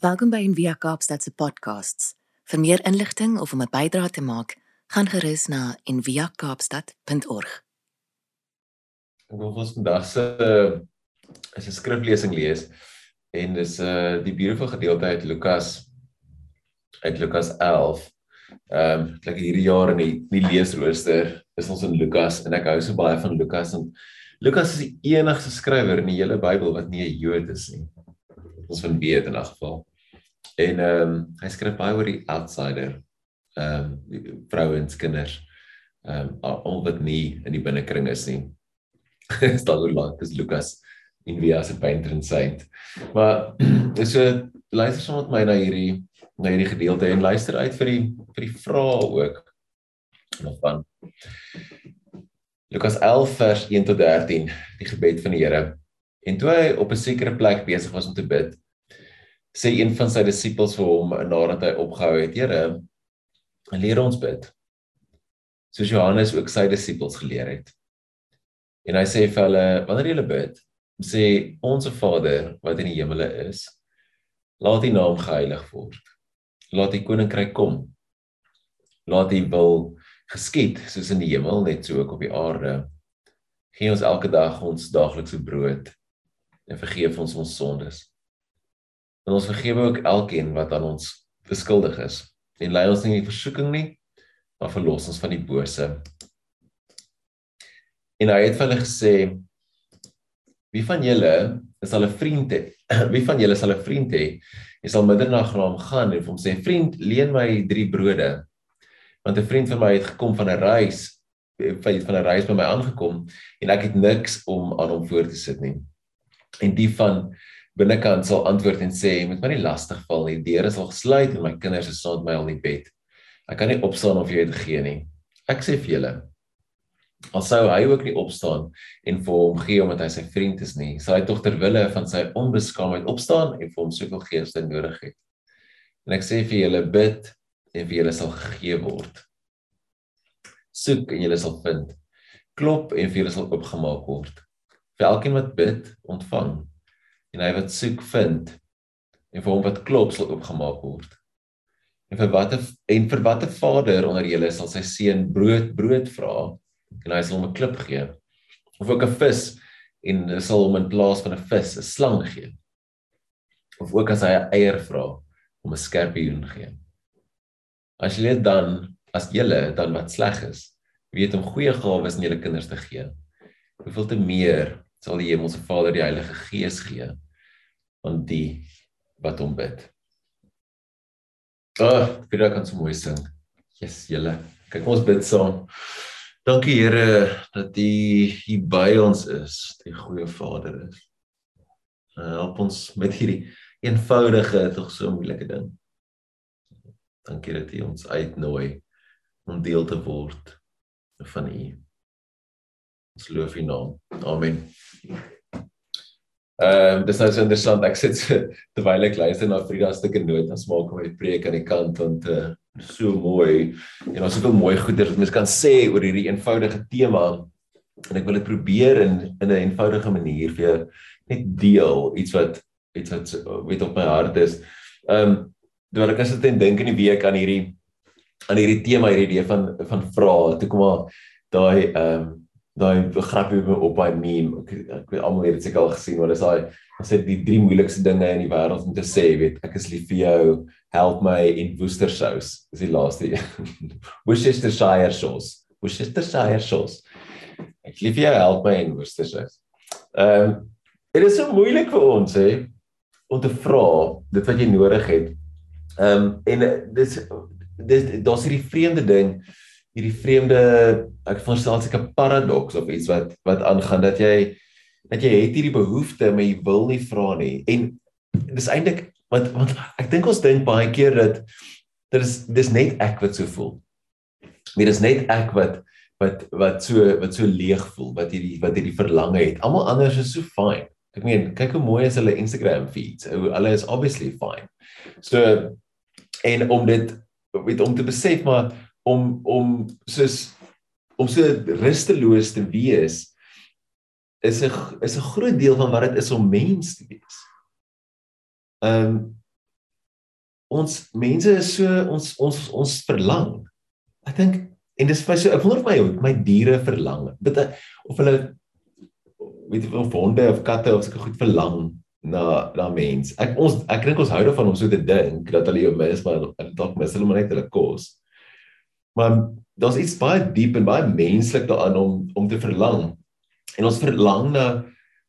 Welkom by Envia Kaapstad se podcasts. Vir meer inligting of om 'n bydrae te maak, gaan gerus na enviakaapstad.org. Ek wil ons vandag se is 'n skriflesing lees en dis 'n uh, die beautiful gedeelte uit Lukas uit Lukas 11. Ehm um, like hierdie jaar in die die leesrooster is ons in Lukas en ek hou so baie van Lukas en Lukas is die enigste skrywer in die hele Bybel wat nie 'n Jood is nie. Ons van weet in 'n geval. En ehm um, hy skryf baie oor die outsider. Ehm um, vrouens, kinders. Ehm um, al wat nie in die binnekring is nie. is daar hoe lank is Lukas in wie as 'n painter and saint. Maar is so luister saam met my na hierdie na hierdie gedeelte en luister uit vir die vir die vrae ook nog van Lukas 11 vers 1 tot 13 die gebed van die Here. En toe hy op 'n sekere plek besig was om te bid, sê een van sy disippels vir hom nadat hy opgehou het: "Here, leer ons bid." Soos Johannes ook sy disippels geleer het. En hy sê vir hulle: "Wanneer julle bid, sê onsse Vader wat in die hemele is, laat U naam geheilig word. Laat U koninkryk kom. Laat U wil geskied soos in die hemel net so ook op die aarde. Gee ons elke dag ons daaglikse brood en vergeef ons ons sondes En ons vergewe ook elkeen wat aan ons beskuldig is. En lei ons nie in versoeking nie, maar verlos ons van die bose. En hy het vir hulle gesê: Wie van julle is al 'n vriend hê? Wie van julle sal 'n vriend hê? Hy sal middernag na hom gaan en hom sê: "Vriend, leen my 3 brode." Want 'n vriend van my het gekom van 'n reis, van 'n reis by my aangekom en ek het niks om aan hom voor te sit nie. En die van binnekant sal antwoord en sê moet my nie lastig val nie. Die deure sal gesluit en my kinders is saam met my al in bed. Ek kan nie opstaan of jy het gegee nie. Ek sê vir julle al sou hy ook nie opstaan en vir hom gee omdat hy sy vriend is nie, sal hy tog ter wille van sy onbeskaamdheid opstaan en vir hom soveel gee as hy nodig het. En ek sê vir julle bid en vir julle sal gegee word. Soek en julle sal vind. Klop en vir julle sal oopgemaak word. Vir elkeen wat bid, ontvang en hy wat soek vind en vir hom wat klop sal oopgemaak word. En vir watter en vir watter vader onder julle sal sy seun brood brood vra en hy sal hom 'n klip gee of ook 'n vis en hy sal hom in plaas van 'n vis 'n slang gee. Of ook as hy 'n eier vra om 'n skorpioen gee. As julle dan as julle dan wat sleg is, weet om goeie gawes aan julle kinders te gee. Hoeveel te meer sal die Hemelse Vader die Heilige Gees gee aan die wat hom bid. Oh, vir daai kan so mooi sing. Yes, julle. Kyk ons bid saam. Dankie Here dat U hier by ons is, die goeie Vader is. Uh, help ons met hierdie eenvoudige tog so moeilike ding. Dankie dat U ons uitnooi om deel te word van U. Ons loof U naam. Amen. Ehm um, dis nou so interessant. Ek sit terwyl ek luister na Frida se stukke noot en smaak my preek aan die kant want uh, so mooi. En ons het ook mooi goeie wat mens kan sê oor hierdie eenvoudige tema. En ek wil dit probeer in in 'n eenvoudige manier vir net deel iets wat iets wat weet op my hart is. Ehm um, terwyl ek as dit dink in die week aan hierdie aan hierdie tema hierdie idee van van vrae. Toe kom maar daai ehm um, daai grappie op by meme. Ek ek weet almal het dit seker al gesien, maar dis daai as dit die drie moeilikste dinge in die wêreld om te sê, weet ek is lief vir jou, help my en Worcestershire is die laaste een. Worcestershire sauce. Worcestershire sauce. Ek lief vir jou, help my en Worcestershire. Ehm um, dit is so moeilik vir ons hè om te vra dit wat jy nodig het. Ehm um, en dis dis daar's hierdie vreemde ding hierdie vreemde ek verstaan seker paradoks of iets wat wat aangaan dat jy dat jy het hierdie behoefte maar jy wil nie vra nie en dis eintlik want want ek dink ons dink baie keer dat dit is dis net ek wat so voel. Dit is net ek wat wat wat so wat so leeg voel, wat hierdie wat hierdie verlange het. Almal anders is so fine. Ek meen, kyk hoe mooi is hulle Instagram feeds. Hulle is obviously fine. So en om dit weet om te besef maar om om soos om so rusteloos te wees is 'n is 'n groot deel van wat dit is om mens te wees. Ehm um, ons mense is so ons ons ons verlang. Ek dink en dis vir so ek wonder of my my diere verlang. Dit of hulle weet jy of honde of katte of sulke goed verlang na na mens. Ek ons ek dink ons hou daarvan om so te dink dat hulle jou mis maar dalk mis hulle maar net hulle kos. Maar daar's iets baie diep en baie menslik daaraan om om te verlang. En ons verlang na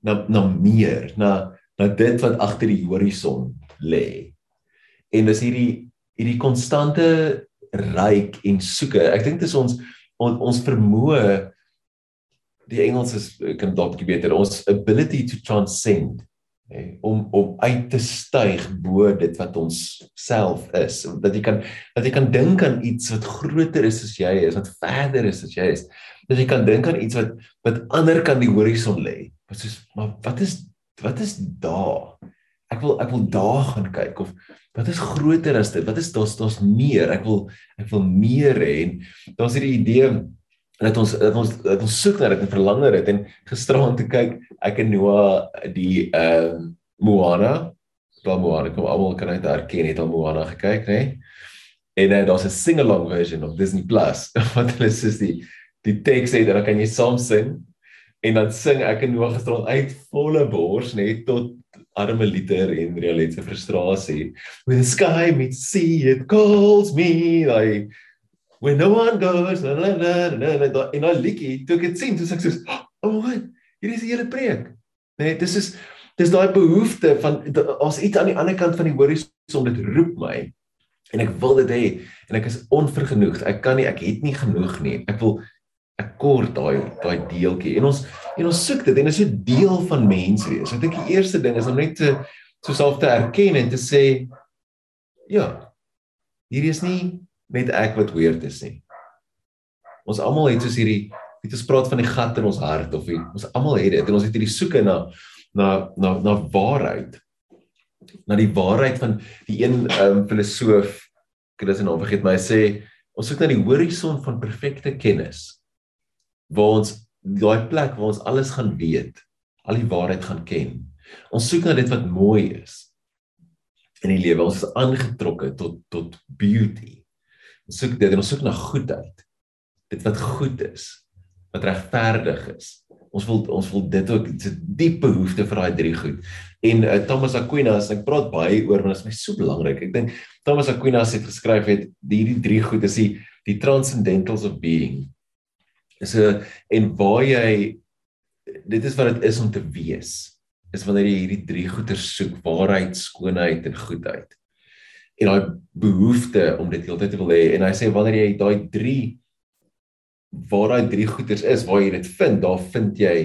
na na meer, na na dit wat agter die horison lê. En dis hierdie hierdie konstante ryk en soeke. Ek dink dis ons on, ons vermoë die Engels is kan dalk 'n bietjie beter. Ons ability to transcend hè om om uit te styg bo dit wat ons self is. Dat jy kan dat jy kan dink aan iets wat groter is as jy is wat verder is as jy is. Dat jy kan dink aan iets wat wat ander kan die horison lê. Wat soos maar wat is wat is daar? Ek wil ek wil daar gaan kyk. Of wat is groter as dit? Wat is daar's daar's meer. Ek wil ek wil meer hê. En daar's hierdie idee dat ons dat ons dat ons soek na dit en verlang na dit en gisteraan te kyk ek en Noah die ehm uh, Moana daar Moana kom almal kan uit herken het al Moana gekyk nê nee? en uh, daar's 'n sing-along version op Disney Plus wat hulle sê die die teks sê dan kan jy saam sing en dan sing ek en Noah gisteraan uit volle bors nê nee, tot arme liter en Riolet se frustrasie with the sky meets sea it calls me like when no one goes la, la, la, la, la, la, en al liedjie toe ek dit sien toe sê ek so oh my hier is die hele preek. Nee dis is dis daai behoefte van as iets aan die ander kant van die horison dit roep my en ek wil dit hê en ek is onvergenoegd. Ek kan nie ek het nie genoeg nie. Ek wil ek kort daai daai deeltjie. En ons en ons soek dit en dit is 'n deel van mens wees. Ek dink die eerste ding is om net te so self te erken en te sê ja hier is nie net ek wat weird is nie. Ons almal het soos hierdie het ons praat van die gat in ons hart of die, ons almal het dit en ons het hierdie soeke na na na na waarheid. Na die waarheid van die een um, filosoof ek het dit nou vergeet maar hy sê ons soek na die horison van perfekte kennis waar ons daai plek waar ons alles gaan weet, al die waarheid gaan ken. Ons soek na dit wat mooi is in die lewe. Ons is aangetrokke tot tot beauty Ons soek dit en ons soek na goedheid. Dit wat goed is, wat regverdig is. Ons wil ons wil dit ook 'n diep behoefte vir daai drie goed. En uh, Thomas Aquinas, ek praat baie oor want dit is my so belangrik. Ek dink Thomas Aquinas het geskryf het hierdie drie goed is die die transcendentals of being. Is 'n en waar jy dit is wat dit is om te wees. Is wanneer jy hierdie drie goeie soek, waarheid, skoonheid en goedheid en daai behoefte om dit heeltyd te wil hê en hy sê wanneer jy daai 3 waar daai drie goeders is waar jy dit vind, daar vind jy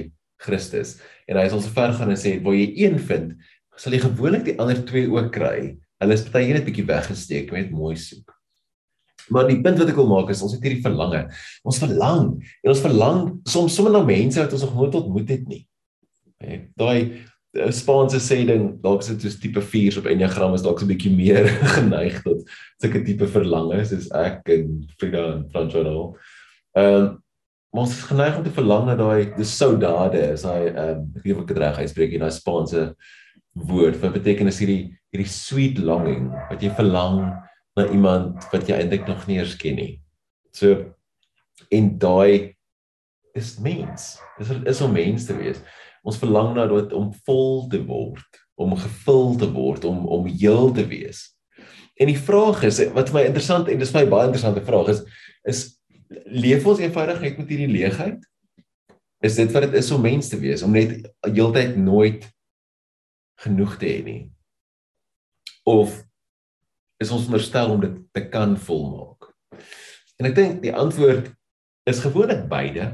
Christus. En hy sal so ver gaan en sê waar jy een vind, sal jy gewoonlik die ander twee ook kry. Hulle is baie net bietjie weggesteek met mooi soek. Maar die punt wat ek wil maak is ons het hierdie verlange. Ons verlang en ons verlang soms sommer na mense wat ons nog nooit ontmoet het nie. Daai Spaanse sê ding, dalk is dit soos tipe 4 op Enneagram is dalk so 'n bietjie meer geneig tot sulke tipe verlange soos ek en Frida en Francois. Ehm um, ons is geneig om te verlang na daai dis saudade, is daai ehm um, ek weet of ek dit reg uitspreek daai Spaanse woord wat beteken is hierdie hierdie sweet longing wat jy verlang na iemand wat jy eintlik nog nie eens ken nie. So en daai is mens. Dis is om mens te wees ons verlang na dit om vol te word, om gevul te word, om om heel te wees. En die vraag is wat vir my interessant en dis vir my baie interessante vraag is is leef ons eenvoudig net met hierdie leegheid? Is dit wat dit is om mens te wees, om net heeltyd nooit genoeg te hê nie? Of is ons veronderstel om dit te kan volmaak? En ek dink die antwoord is gewoonlik beide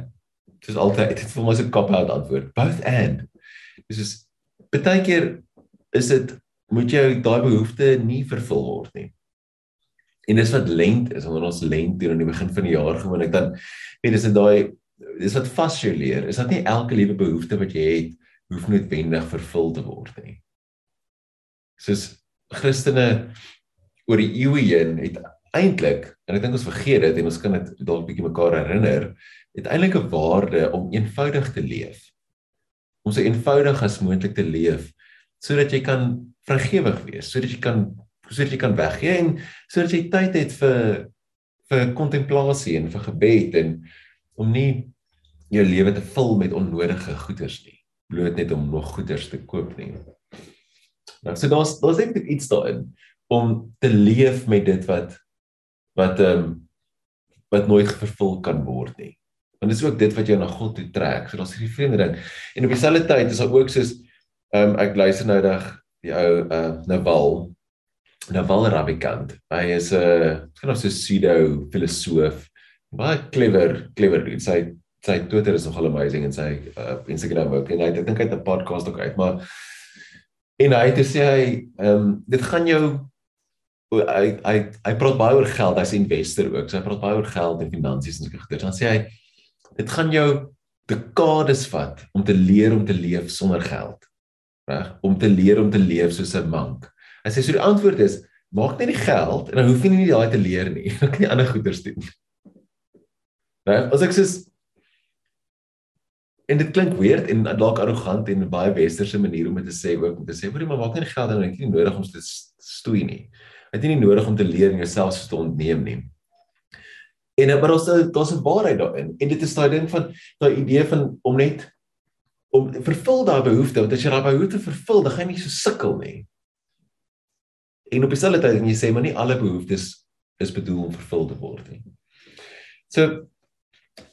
soos altyd dit vir my so 'n cop out antwoord both and. Dis is baie keer is dit moet jou daai behoefte nie vervul word nie. En dis wat lent is wanneer ons lent doen aan die begin van die jaar gewoonlik dan weet dis dit daai dis wat vas jou leer. Is dat nie elke liewe behoefte wat jy het hoef noodwendig vervul te word nie. Soos Christene oor die eeue heen het eintlik en ek dink ons vergeet dit en ons kan dit dalk bietjie mekaar herinner het eintlik 'n waarde om eenvoudig te leef. Om so eenvoudig as moontlik te leef sodat jy kan vrygewig wees, sodat jy kan sodat jy kan weggee en sodat jy tyd het vir vir kontemplasie en vir gebed en om nie jou lewe te vul met onnodige goederes nie bloot net om nog goederes te koop nie. Nou so daar's daar's net iets daarin om te leef met dit wat wat ehm um, wat nooit vervul kan word nie. Want dit is ook dit wat jou na God toe trek. So daar's hierdie vreemde ding. En op dieselfde tyd is daar ook soos ehm um, ek luister nou dag die ou uh Naval Naval Ravikant. Hy is 'n uh, kind of so pseudo filosoof. Baie clever, clever dude. Sy sy Twitter is nogal amazing en sy uh, Instagram ook. En hy ek dink hy het 'n podcast ook uit, maar en hy het gesê hy ehm um, dit gaan jou hy hy hy praat baie oor geld, hy's 'n investor ook. So hy praat baie oor geld en finansies en so goeie. Dan sê hy dit gaan jou dekades vat om te leer om te leef sonder geld. Reg? Om te leer om te leef soos 'n monk. Hy sê so die antwoord is maak net die geld en dan hoef jy nie daai te leer nie. Jy kan nie ander goeders doen. Reg? As ek sê en dit klink weird en dalk arrogant en baie westerse manier om dit te sê ook om te sê hoorie maar maak net geld en dan het jy nie nodig om dit stoei nie. Jy het nie nodig om te leer en jouself te ontneem nie. En maar daar's daar's 'n waarheid daarin en dit is daai ding van daai idee van om net om vervul daai behoefte want as jy daai behoefte vervul dan gaan jy nie so sukkel nie. En op dieselfde tyd en jy sê maar nie alle behoeftes is bedoel om vervul te word nie. So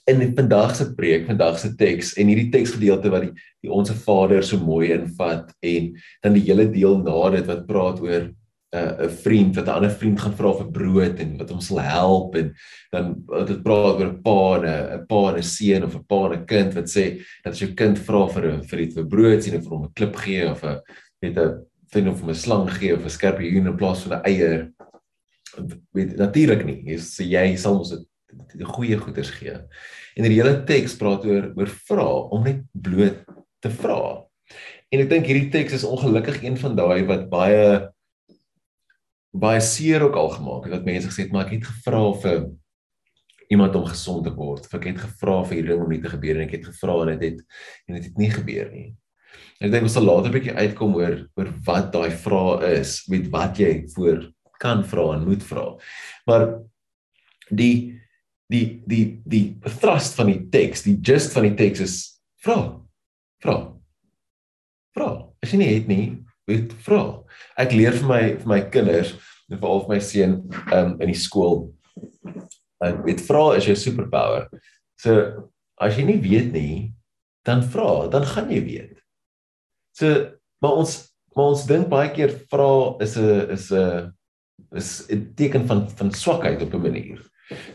in vandag se preek, vandag se teks en hierdie teksgedeelte wat die, die onsse Vader so mooi invat en dan die hele deel na dit wat praat oor 'n uh, vriend wat 'n ander vriend gaan vra vir brood en wat hom sal help en dan dit praat oor 'n pa en 'n pa en 'n seun of 'n pa en 'n kind wat sê dat as jou kind vra vir 'n vir iets vir brood sien of vir hom 'n klip gee of 'n weet 'n vind of 'n slang gee of 'n skerp hoen in plaas van 'n eier weet natuurlik nie. Jy sê jy sal ons die goeie goeders gee. En die hele teks praat oor oor vra om net bloot te vra en ek dink hierdie teks is ongelukkig een van daai wat baie baie seer ook al gemaak het dat mense gesê het maar ek het gevra vir iemand om gesond te word. Of ek het gevra vir hierdie ding om nie te gebeur en ek het gevra en dit het en dit het nie gebeur nie. En ek dink ons sal later 'n bietjie uitkom oor oor wat daai vrae is, met wat jy voor kan vra en moet vra. Maar die die die die thrust van die teks, die gist van die teks is vra. Vra. Vra. As jy nie het nie, weet vra. Ek leer vir my vir my kinders en veral vir my seun um, in die skool. Ek weet vra is jou superpower. So as jy nie weet nie, dan vra, dan gaan jy weet. So maar ons maar ons dink baie keer vra is 'n is 'n is 'n teken van van swakheid op 'n manier.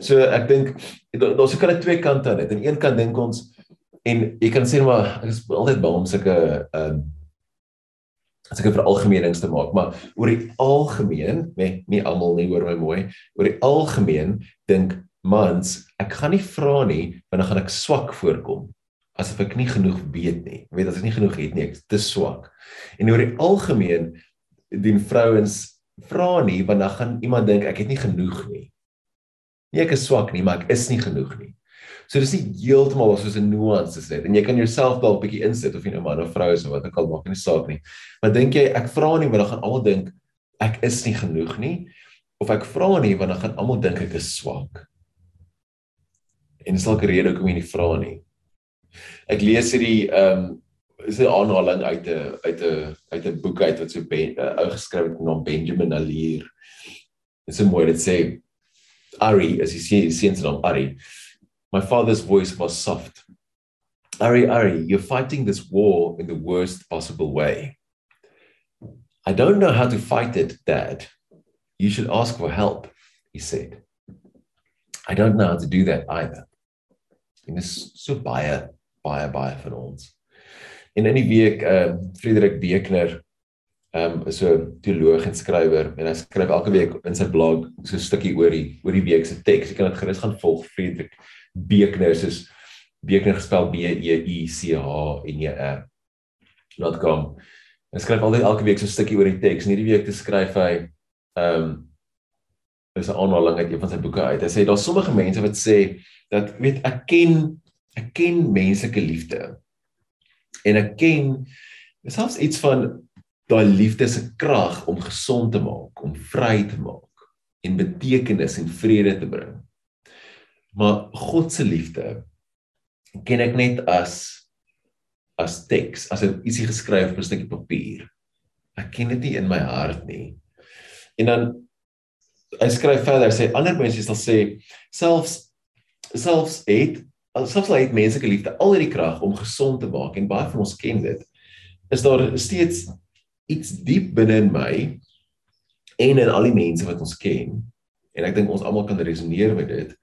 So ek dink daar's seker net twee kante aan dit. Aan een kant dink ons en jy kan sê maar ek is altyd bang om sulke ehm um, as ek 'n veralgemenings te maak, maar oor die algemeen, nee, nie almal nie hoor my mooi, oor die algemeen dink mans, ek gaan nie vra nie want dan gaan ek swak voorkom asof ek nie genoeg weet nie. Weet as ek nie genoeg het nie, ek is te swak. En oor die algemeen dien vrouens vra nie want dan gaan iemand dink ek het nie genoeg nie. Nie ek is swak nie, maar ek is nie genoeg nie. So dis nie heeltemal soos 'n nuance is net en jy kan jouself dalk bietjie insit of jy nou man of vrou is of wat ook al maak nie saak nie. Maar dink jy ek vra nie maar dan gaan almal dink ek is nie genoeg nie of ek vra nie want dan gaan almal dink ek is swak. En dis dalk 'n rede hoekom jy nie vra nie. Ek lees hierdie ehm um, is 'n aanhaling uit 'n uit 'n uit 'n boek uit wat so 'n uh, ou geskryf het naam Benjamin Alier. Dit is 'n mooi dit sê Ari as jy sien sien se naam Ari. My father's voice was soft. Ari, Ari, you're fighting this war in the worst possible way. I don't know how to fight it, Dad. You should ask for help, he said. I don't know how to do that either. En dis so baie baie baie van ons. En in die week ehm uh, Frederik Beekner ehm um, is so teoloog en skrywer en hy skryf elke week in sy blog so 'n stukkie oor die oor die week se teks. Jy kan dit gerus gaan volg Frederik Beekner soos Beekner gespel B E I C H N E R. .com. Hy skryf altyd elke week so 'n stukkie oor die teks. Hierdie week te skryf hy ehm um, is 'n aanhaling uit een van sy boeke uit. Hy sê daar's sommige mense wat sê dat weet ek ken ek ken menslike liefde. En ek ken selfs iets van daai liefde se krag om gesond te maak, om vry te maak en betekenis en vrede te bring. Maar God se liefde ken ek net as as teks, as 'n ietsie geskryf op 'n stukkie papier. Ek ken dit nie in my hart nie. En dan hy skryf verder, sê ander mense sal sê selfs selfs het selfs al het menslike liefde al hierdie krag om gesond te maak en baie van ons ken dit. Is daar steeds iets diep binne in my en in al die mense wat ons ken en ek dink ons almal kan resoneer met dit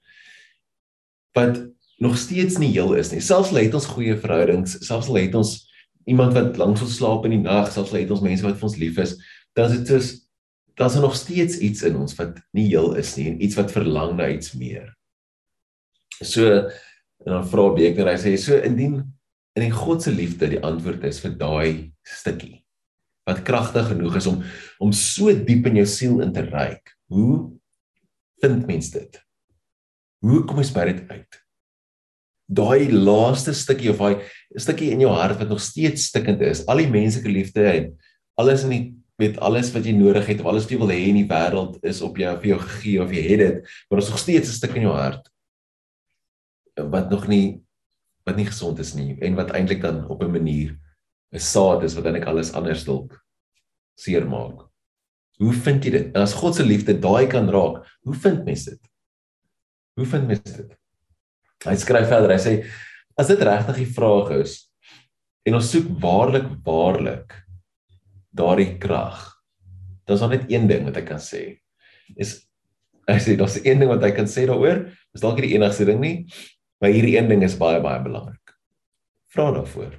wat nog steeds nie heel is nie. Selfs al het ons goeie verhoudings, selfs al het ons iemand wat langs ons slaap in die nag, selfs al het ons mense wat vir ons lief is, dan is dit soos daar's nog steeds iets in ons wat nie heel is nie en iets wat verlang na iets meer. So en dan vra Beekner, hy sê so indien in die God se liefde die antwoord is vir daai stukkie wat kragtig genoeg is om om so diep in jou siel in te reik. Hoe vind mens dit? Hoe kom jy by dit uit? Daai laaste stukkie of daai stukkie in jou hart wat nog steeds stikkend is, al die menslike liefde en alles in die met alles wat jy nodig het alles wat jy wil hê in die wêreld is op jou vir jou gegee of jy het dit, maar daar's nog steeds 'n stuk in jou hart wat nog nie wat nie gesond is nie en wat eintlik dan op 'n manier 'n saad is wat eintlik alles anders dalk seermaak. Hoe vind jy dit? En as God se liefde daai kan raak, hoe vind mens dit? Hoe vind mens dit? Hy skryf verder, hy sê as dit regtig die vraag is en ons soek waarlik waarlik daardie krag. Dan is daar net een ding wat ek kan sê. Is hy sê daar's een ding wat hy kan sê daaroor, is dalk nie die enigste ding nie, maar hierdie een ding is baie baie belangrik. Vra daarvoor.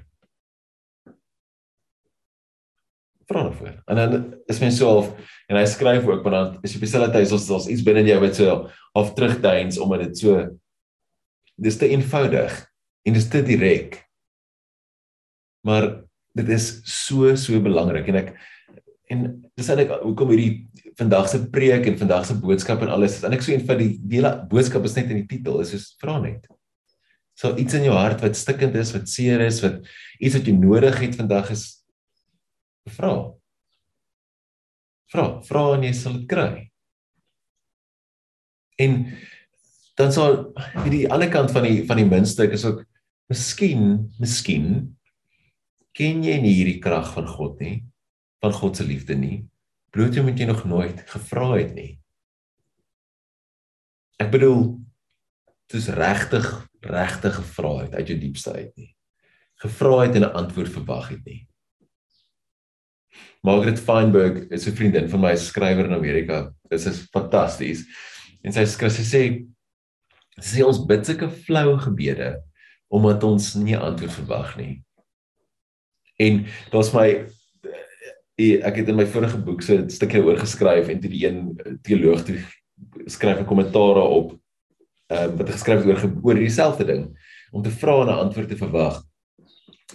Vra daarvoor. En dan is mens so half en hy skryf ook maar dan is jy hy is ons iets binne jou wat so half terugduins omdat dit so dis te eenvoudig en dis te direk. Maar dit is so so belangrik en ek en dis eintlik hoekom hierdie vandag se preek en vandag se boodskap en alles is eintlik so eenvoudig die hele boodskap is net in die titel is soos vra net. So iets in jou hart wat stikkend is, wat seer is, wat iets wat jy nodig het vandag is vra. Vra, vra en jy sal dit kry. En dan sal hierdie ander kant van die van die muntstuk is ook miskien, miskien ken jy nie hierdie krag van God nie, van God se liefde nie. Bloot jy moet jy nog nooit gevra het nie. Ek bedoel dis regtig regtig gevra het uit jou diepste uit nie. Gevra het en 'n antwoord verwag het nie. Margaret Feinberg is 'n vriendin van my, skrywer in Amerika. Dit is fantasties. En sy skryf sy sê sy sê ons bid sulke flou gebede omdat ons nie antwoord verwag nie. En daar's my eh, ek het in my vorige boek so 'n stukkie oor geskryf en toe die een teoloog toe skryf 'n kommentaar daarop ehm um, wat geskryf het oor oor dieselfde ding om te vra en 'n antwoord te verwag.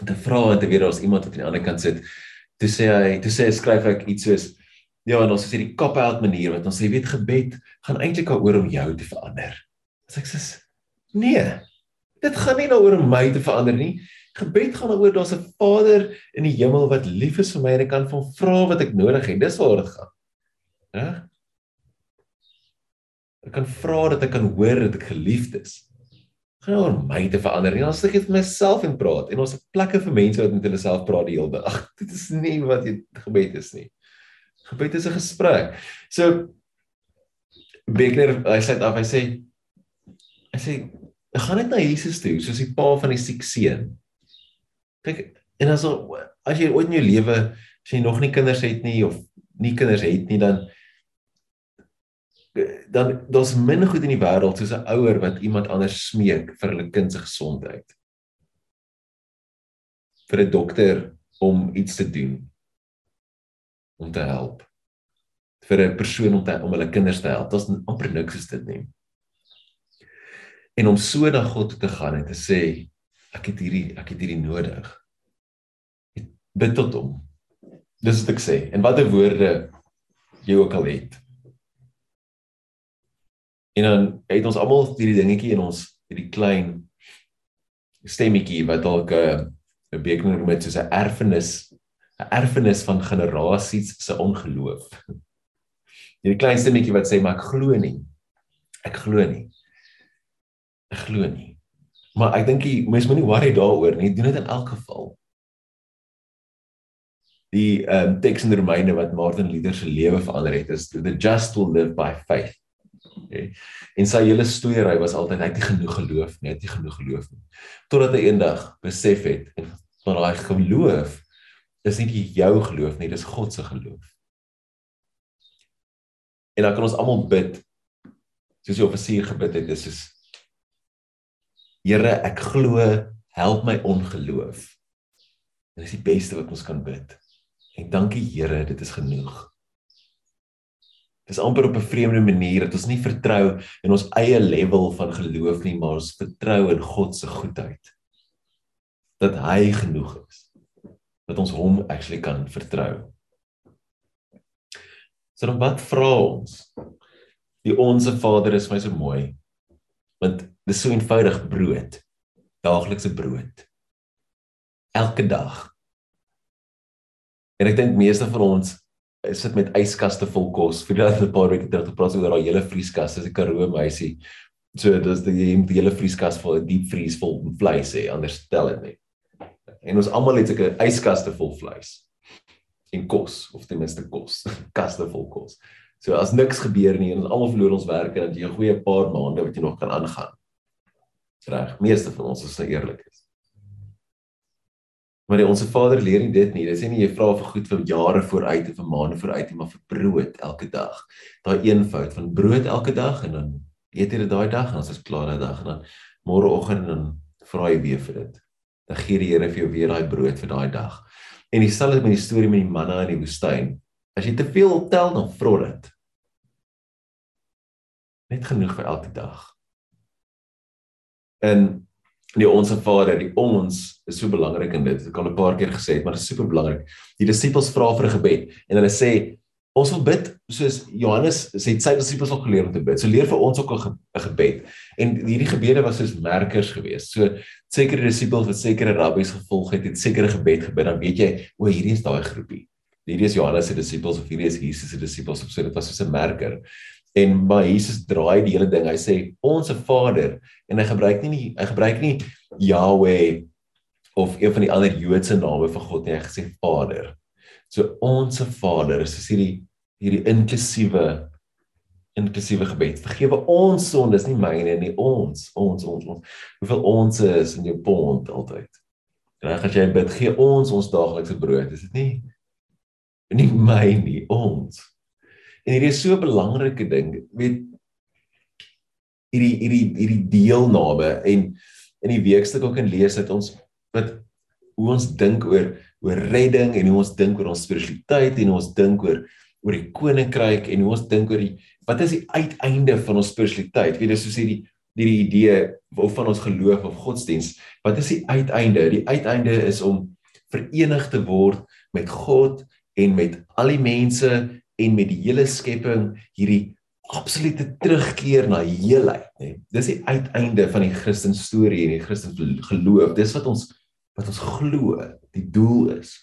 Te vra en te weet daar's iemand wat aan die ander kant sit toe sê hy, toe sê hy skryf ek iets soos ja, en ons is hierdie cop out manier wat ons sê weet gebed gaan eintlik daaroor om jou te verander. As ek sê nee, dit gaan nie daaroor om my te verander nie. Gebed gaan daaroor daar's 'n Vader in die hemel wat lief is vir my en ek kan van vra wat ek nodig het. Dis waaroor dit gaan. Hè? Ek kan vra dat ek kan hoor dat ek geliefd is gaan oor my te verander nie. Ons sit met myself en praat en ons het plekke vir mense wat met hulle self praat die hele dag. Dit is nie wat jy gebed is nie. Gebed is 'n gesprek. So Beekner, hy sê af, hy sê hy sê ek gaan net na Jesus toe, soos die pa van die siek seun. Kyk, en as as jy ooit in jou lewe as jy nog nie kinders het nie of nie kinders het nie dan dan daar's min goed in die wêreld soos 'n ouer wat iemand anders smeek vir hulle kind se gesondheid. vir 'n dokter om iets te doen om te help. vir 'n persoon om te om hulle kinders te help. Daar's amper niks is dit nie. En om so na God toe te gaan en te sê ek het hierdie ek het hierdie nodig. Bid tot hom. Dis wat ek sê. En watter woorde jy ook al het. En dan het ons almal hierdie dingetjie in ons hierdie klein stemmetjie wat dalk 'n 'n bekening met soos 'n erfenis 'n erfenis van generasies se ongeloof. Hierdie klein stemmetjie wat sê maar ek glo nie. Ek glo nie. Ek glo nie. Maar ek dink jy mens moenie worry daaroor nie. Doen dit in elk geval. Die ehm um, teks in Romeine wat Martin Luther se lewe verander het is the just will live by faith. Okay. En sy hele stoeiery was altyd hy het nie genoeg geloof nie, hy het nie genoeg geloof nie. Totdat hy eendag besef het en van daai geloof is nie jou geloof nie, dis God se geloof. En dan kan ons almal bid soos die offisier gebid het, dis soos Here, ek glo, help my ongeloof. Dit is die beste wat ons kan bid. En dankie Here, dit is genoeg. Dis amper op 'n vreemde manier dat ons nie vertrou in ons eie level van geloof nie, maar ons vertrou in God se goedheid. Dat hy genoeg is. Dat ons hom actually kan vertrou. So dan wat vra ons? Die onsse Vader is my so mooi. Want dis so eenvoudig brood. Daaglikse brood. Elke dag. En ek dink meeste van ons sit met yskaste vol kos. Vir 'n paar weke terug gepraat oor daai hele vrieskas, dis 'n Karoo meisie. So dis die die hele vrieskas vol 'n diep vries vol vleis hè, anders tel dit nie. En ons almal het seker yskaste vol vleis en kos of ten minste kos, kaste vol kos. So as niks gebeur nie en ons almal verloor ons werk en dat jy 'n goeie paar maande wat jy nog kan aangaan. Reg, meeste van ons is nou eerlik is. Maar die, ons Vader leer nie dit nie. Dit sê nie jy vra vir goed vir jare vooruit of vir maande vooruit nie, maar vir brood elke dag. Daai eenvoud van brood elke dag en dan eet jy dit daai dag en is dit klaar daai dag en dan môreoggend en dan vra jy weer vir dit. Dan gee die Here vir jou weer daai brood vir daai dag. En dieselfde met die storie met die manna in die woestyn. As jy te veel optel, dan vrot dit. Net genoeg vir elke dag. En die onsse Vader, die ons is so belangrik in dit. Ek het al 'n paar keer gesê, maar dit is super belangrik. Die disippels vra vir 'n gebed en hulle sê ons wil bid soos Johannes sê sy disippels al geleer om te bid. So leer vir ons ook 'n gebed. En hierdie gebede was soos merkers geweest. So sekere disippels wat sekere rabbies gevolg het, het sekere gebed gebid. Dan weet jy, o, hierdie is daai groepie hierdie is Johannes se disippels of hierdie is Jesus se disippels of so dit was so 'n merker. En maar Jesus draai die hele ding. Hy sê ons Vader en hy gebruik nie hy gebruik nie Yahweh of een van die ander Joodse name vir God nie. Hy gesê Vader. So ons Vader is hierdie hierdie inklusiewe inklusiewe gebed. Vergewe ons sondes, nie myne nie, ons, ons, ons, ons. Hoeveel ons is in jou pond altyd. Reg as jy bid, gee ons ons daaglikse brood. Is dit nie nie my nie, ons. En hierdie is so 'n belangrike ding, weet hierdie hierdie hierdie deelname en in die weekstuk ook in lees dat ons wat hoe ons dink oor oor redding en hoe ons dink oor ons spiritualiteit en hoe ons dink oor oor die koninkryk en hoe ons dink oor die wat is die uiteinde van ons spiritualiteit? Weet jy soos hierdie hierdie idee of van ons geloof of godsdiens, wat is die uiteinde? Die uiteinde is om verenig te word met God en met al die mense en met die hele skepping hierdie absolute terugkeer na heelheid, nê. Dis die uiteinde van die Christen storie en die Christen geloof. Dis wat ons wat ons glo, die doel is.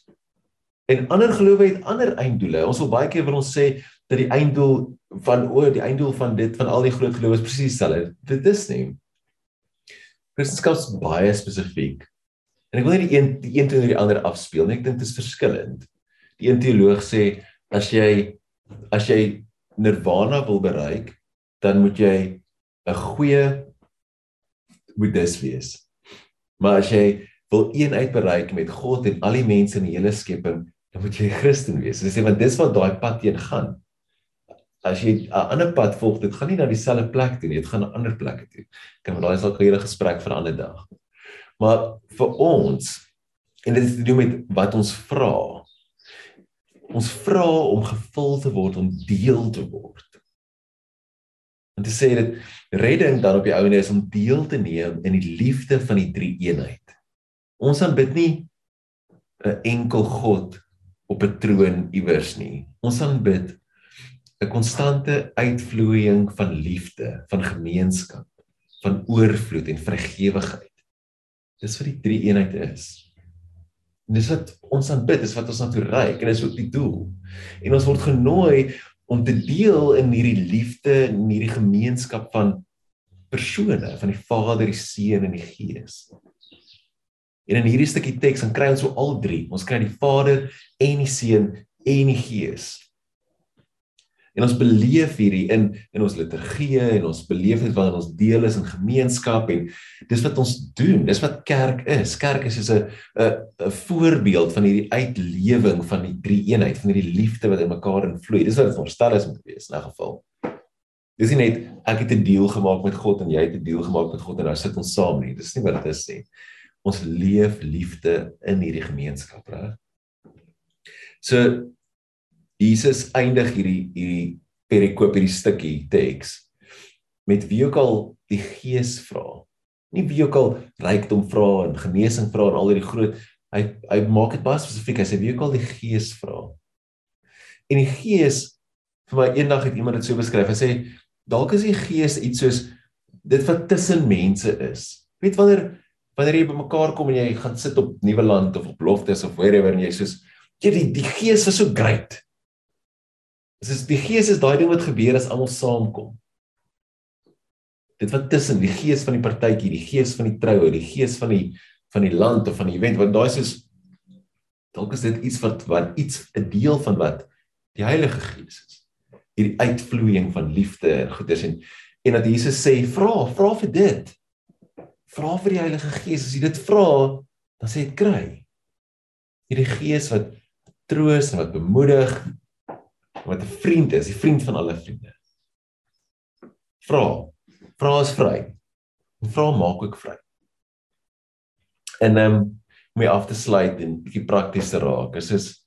En ander gelowe het ander einddoele. Ons wil baie keer wil ons sê dat die einddoel van o, die einddoel van dit van al die groot gelowe is presies dieselfde. Dit is nie. Christendom is baie spesifiek. En ek wil nie die een die een teenoor die ander afspeel nie. Ek dink dit is verskillend. Die een teoloog sê as jy as jy nirvana wil bereik, dan moet jy 'n goeie boeddhis wees. Maar as jy wil eenheid bereik met God en al die mense in die hele skepping, dan moet jy 'n Christen wees. Hulle sê want dis wat daai pad teen gaan. As jy 'n ander pad volg, dit gaan nie na dieselfde plek toe nie, dit gaan na ander plekke toe. Kan daai is al 'n hele gesprek vir 'n ander dag. Maar vir ons en dit het te doen met wat ons vra ons vra om gevul te word om deel te word. En te sê dit redding dan op die ouene is om deel te neem in die liefde van die drie eenheid. Ons aanbid nie 'n enkel God op 'n troon iewers nie. Ons aanbid 'n konstante uitvloeiing van liefde, van gemeenskap, van oorvloed en vrygewigheid. Dis wat die drie eenheid is. En dis wat ons aanbid, dis wat ons na toe reik en dis ook die doel. En ons word genooi om te deel in hierdie liefde en hierdie gemeenskap van persone, van die Vader, die Seun en die Gees. En in hierdie stukkie teks dan kry ons so al drie. Ons kry die Vader en die Seun en die Gees. En ons beleef hierdie in in ons liturgie en ons beleef dit wanneer ons deel is in gemeenskap en dis wat ons doen. Dis wat kerk is. Kerk is soos 'n 'n 'n voorbeeld van hierdie uitlewing van die drie eenheid, van hierdie liefde wat in mekaar invloei. Dis wat dit voorstel is moet wees in 'n geval. Dis nie net ek het 'n deal gemaak met God en jy het 'n deal gemaak met God en nou sit ons saam nie. Dis nie wat dit is nie. Ons leef liefde in hierdie gemeenskap, reg? So Jesus eindig hierdie hierdie perikoop hierdie stukkie teks met wie ook al die Gees vra. Nie wie ook al rykdom vra en genesing vra en al hierdie groot hy hy maak dit baie spesifiek. Hy sê wie ook al die Gees vra. En die Gees vir my eendag het iemand dit so beskryf. Hy sê dalk is die Gees iets soos dit wat tussen mense is. Weet wanneer wanneer jy bymekaar kom en jy gaan sit op nuwe land of op loftes of wherever en jy sê jy die die Gees is so great. Dis is die gees is daai ding wat gebeur as almal saamkom. Dit wat tussen die gees van die partytjie, die gees van die troue, die gees van die van die land of van die event, want daai is dalk is dit iets wat wat iets 'n deel van wat die Heilige Gees is. Hierdie uitvloeiing van liefde en goeders en en dat Jesus sê vra, vra vir dit. Vra vir die Heilige Gees. As jy dit vra, dan sê dit kry. Hierdie Gees wat troos en wat bemoedig wat 'n vriend is, die vriend van alle vriende. Vra. Vra is vry. Vra maak ook vry. En ehm um, om my af te sluit en bietjie prakties te raak. Is is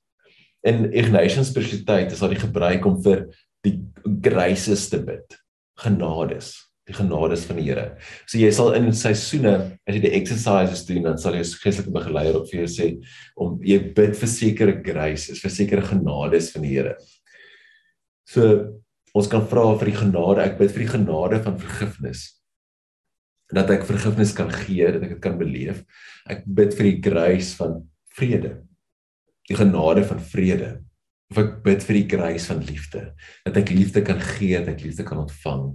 in Ignatius spiritualiteit is daar die gebruik om vir die graces te bid. Genades die genades van die Here. So jy sal in seisoene as jy die exercises doen dan sal jy geestelike begeleier op vir jou sê om jy bid vir sekere graces, vir sekere genades van die Here. So ons kan vra vir die genade. Ek bid vir die genade van vergifnis. Dat ek vergifnis kan gee, dat ek dit kan beleef. Ek bid vir die grace van vrede. Die genade van vrede. Of ek bid vir die grace van liefde, dat ek liefde kan gee, dat ek liefde kan ontvang.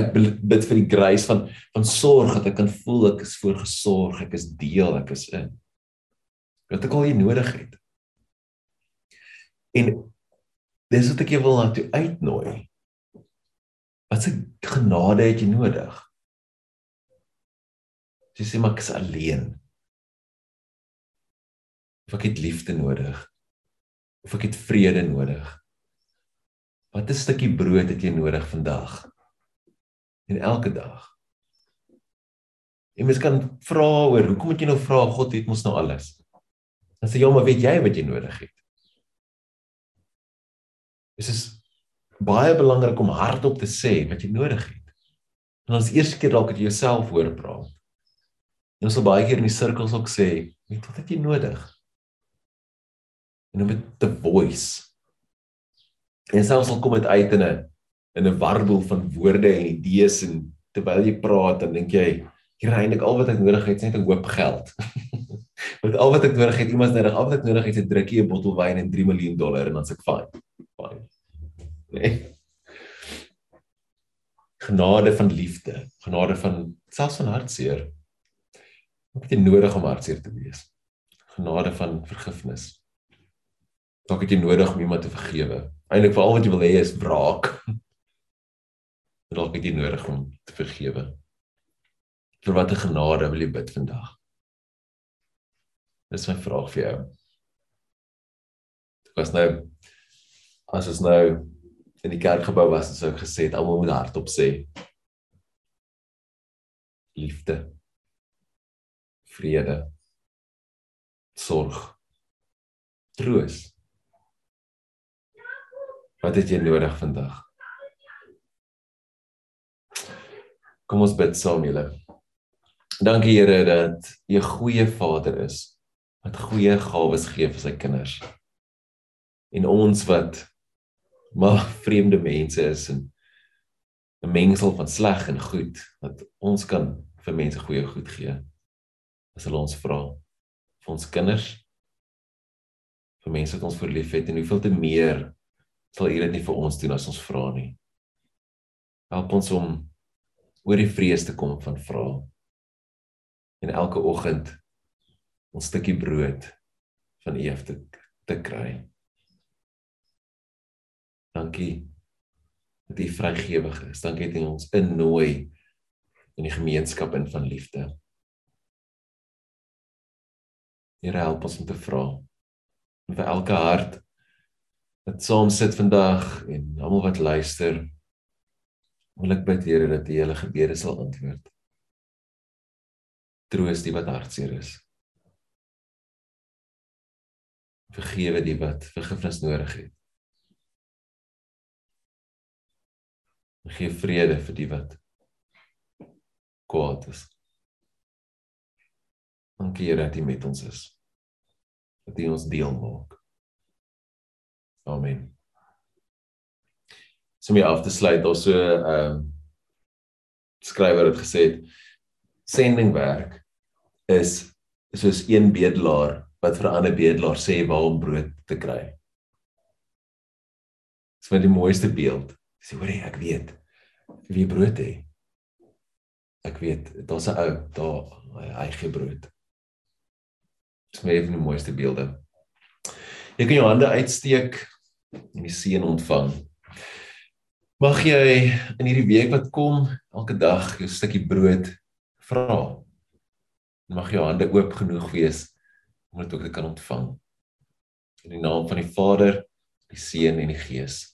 Ek bid vir die grace van van sorg, dat ek kan voel ek is voorgesorg, ek is deel, ek is in. Wat ek al hier nodig het. En Dis wat ek jou wil laat uitnooi. Wat 'n genade het jy nodig? Jy sê maar ek is alleen. Of ek het liefde nodig. Of ek het vrede nodig. Wat 'n stukkie brood het jy nodig vandag? En elke dag. Jy mens kan vra oor hoekom moet jy nou vra God het mos nou alles? Dan sê jy maar weet jy wat jy nodig het? Dit is baie belangrik om hardop te sê wat jy nodig het. En ons eerste keer dalk dat jy jouself hoor praat. En ons sal baie keer in die sirkels ook sê, weet wat het jy nodig? En dan met the voice. En selfs al kom dit uit in 'n in 'n warboel van woorde en idees en terwyl jy praat dan dink jy, hier eintlik al wat ek nodig het is net 'n hoop geld. Want al wat ek nodig het, iemand nodig, al wat ek nodig het is 'n drukkie 'n bottel wyn en 3 miljoen dollar en dan's ek fine. Fine. Nee. Genade van liefde, genade van selfs van hartseer. Wat het jy nodig om hartseer te wees? Genade van vergifnis. Dalk het jy nodig om iemand te vergewe. Eintlik veral wat jy wil hê is wraak. Dalk het jy nodig om te vergewe. Vir watter genade wil jy bid vandag? Dis my vraag vir jou. Ek was nou as ons nou in die kerkgebou was, sou ek gesê het almal moet hardop sê liefde vrede sorg troos Wat het jy nodig vandag? Kom ons bid saam julle. Dankie Here dat jy 'n goeie Vader is wat goeie gawes gee vir sy kinders. En ons wat maar vreemde mense is en 'n mengsel van sleg en goed wat ons kan vir mense goeie goed gee. As hulle ons vra vir ons kinders, vir mense wat ons verliefhet en hoeveel te meer sal U dit nie vir ons doen as ons vra nie. Help ons om oor die vrees te kom van vra. En elke oggend ons stukkie brood van U te te kry. Dankie dat U vrygewig is. Dankie dat U ons innooi in die gemeenskap in van liefde. Here help ons om te vra. Vir elke hart wat saam sit vandag en almal wat luister, wil ek bid Here dat U hulle gebede sal antwoord. Troos die wat hartseer is. Vergewe die wat vergifnis nodig het. Gee vrede vir die wat kwaad is. Dankie Here dat U met ons is. Dat U ons deel maak. Amen. So om hier af te sluit, daar so 'n uh, ehm, skrywer het gesê sendingwerk is soos een bedelaar wat vir 'n ander bedelaar sê waar om brood te kry. Dis met die mooiste beeld. Sê hoor jy, ek weet wie brood het. Ek weet, daar's 'n ou daar hy gee brood. Dis my een van die mooiste beelde. Jy kan jou hande uitsteek en die seën ontvang. Mag jy in hierdie week wat kom elke dag jou stukkie brood vra. Mag jou hande oop genoeg wees om dit ook te kan ontvang. In die naam van die Vader, die Seun en die Gees.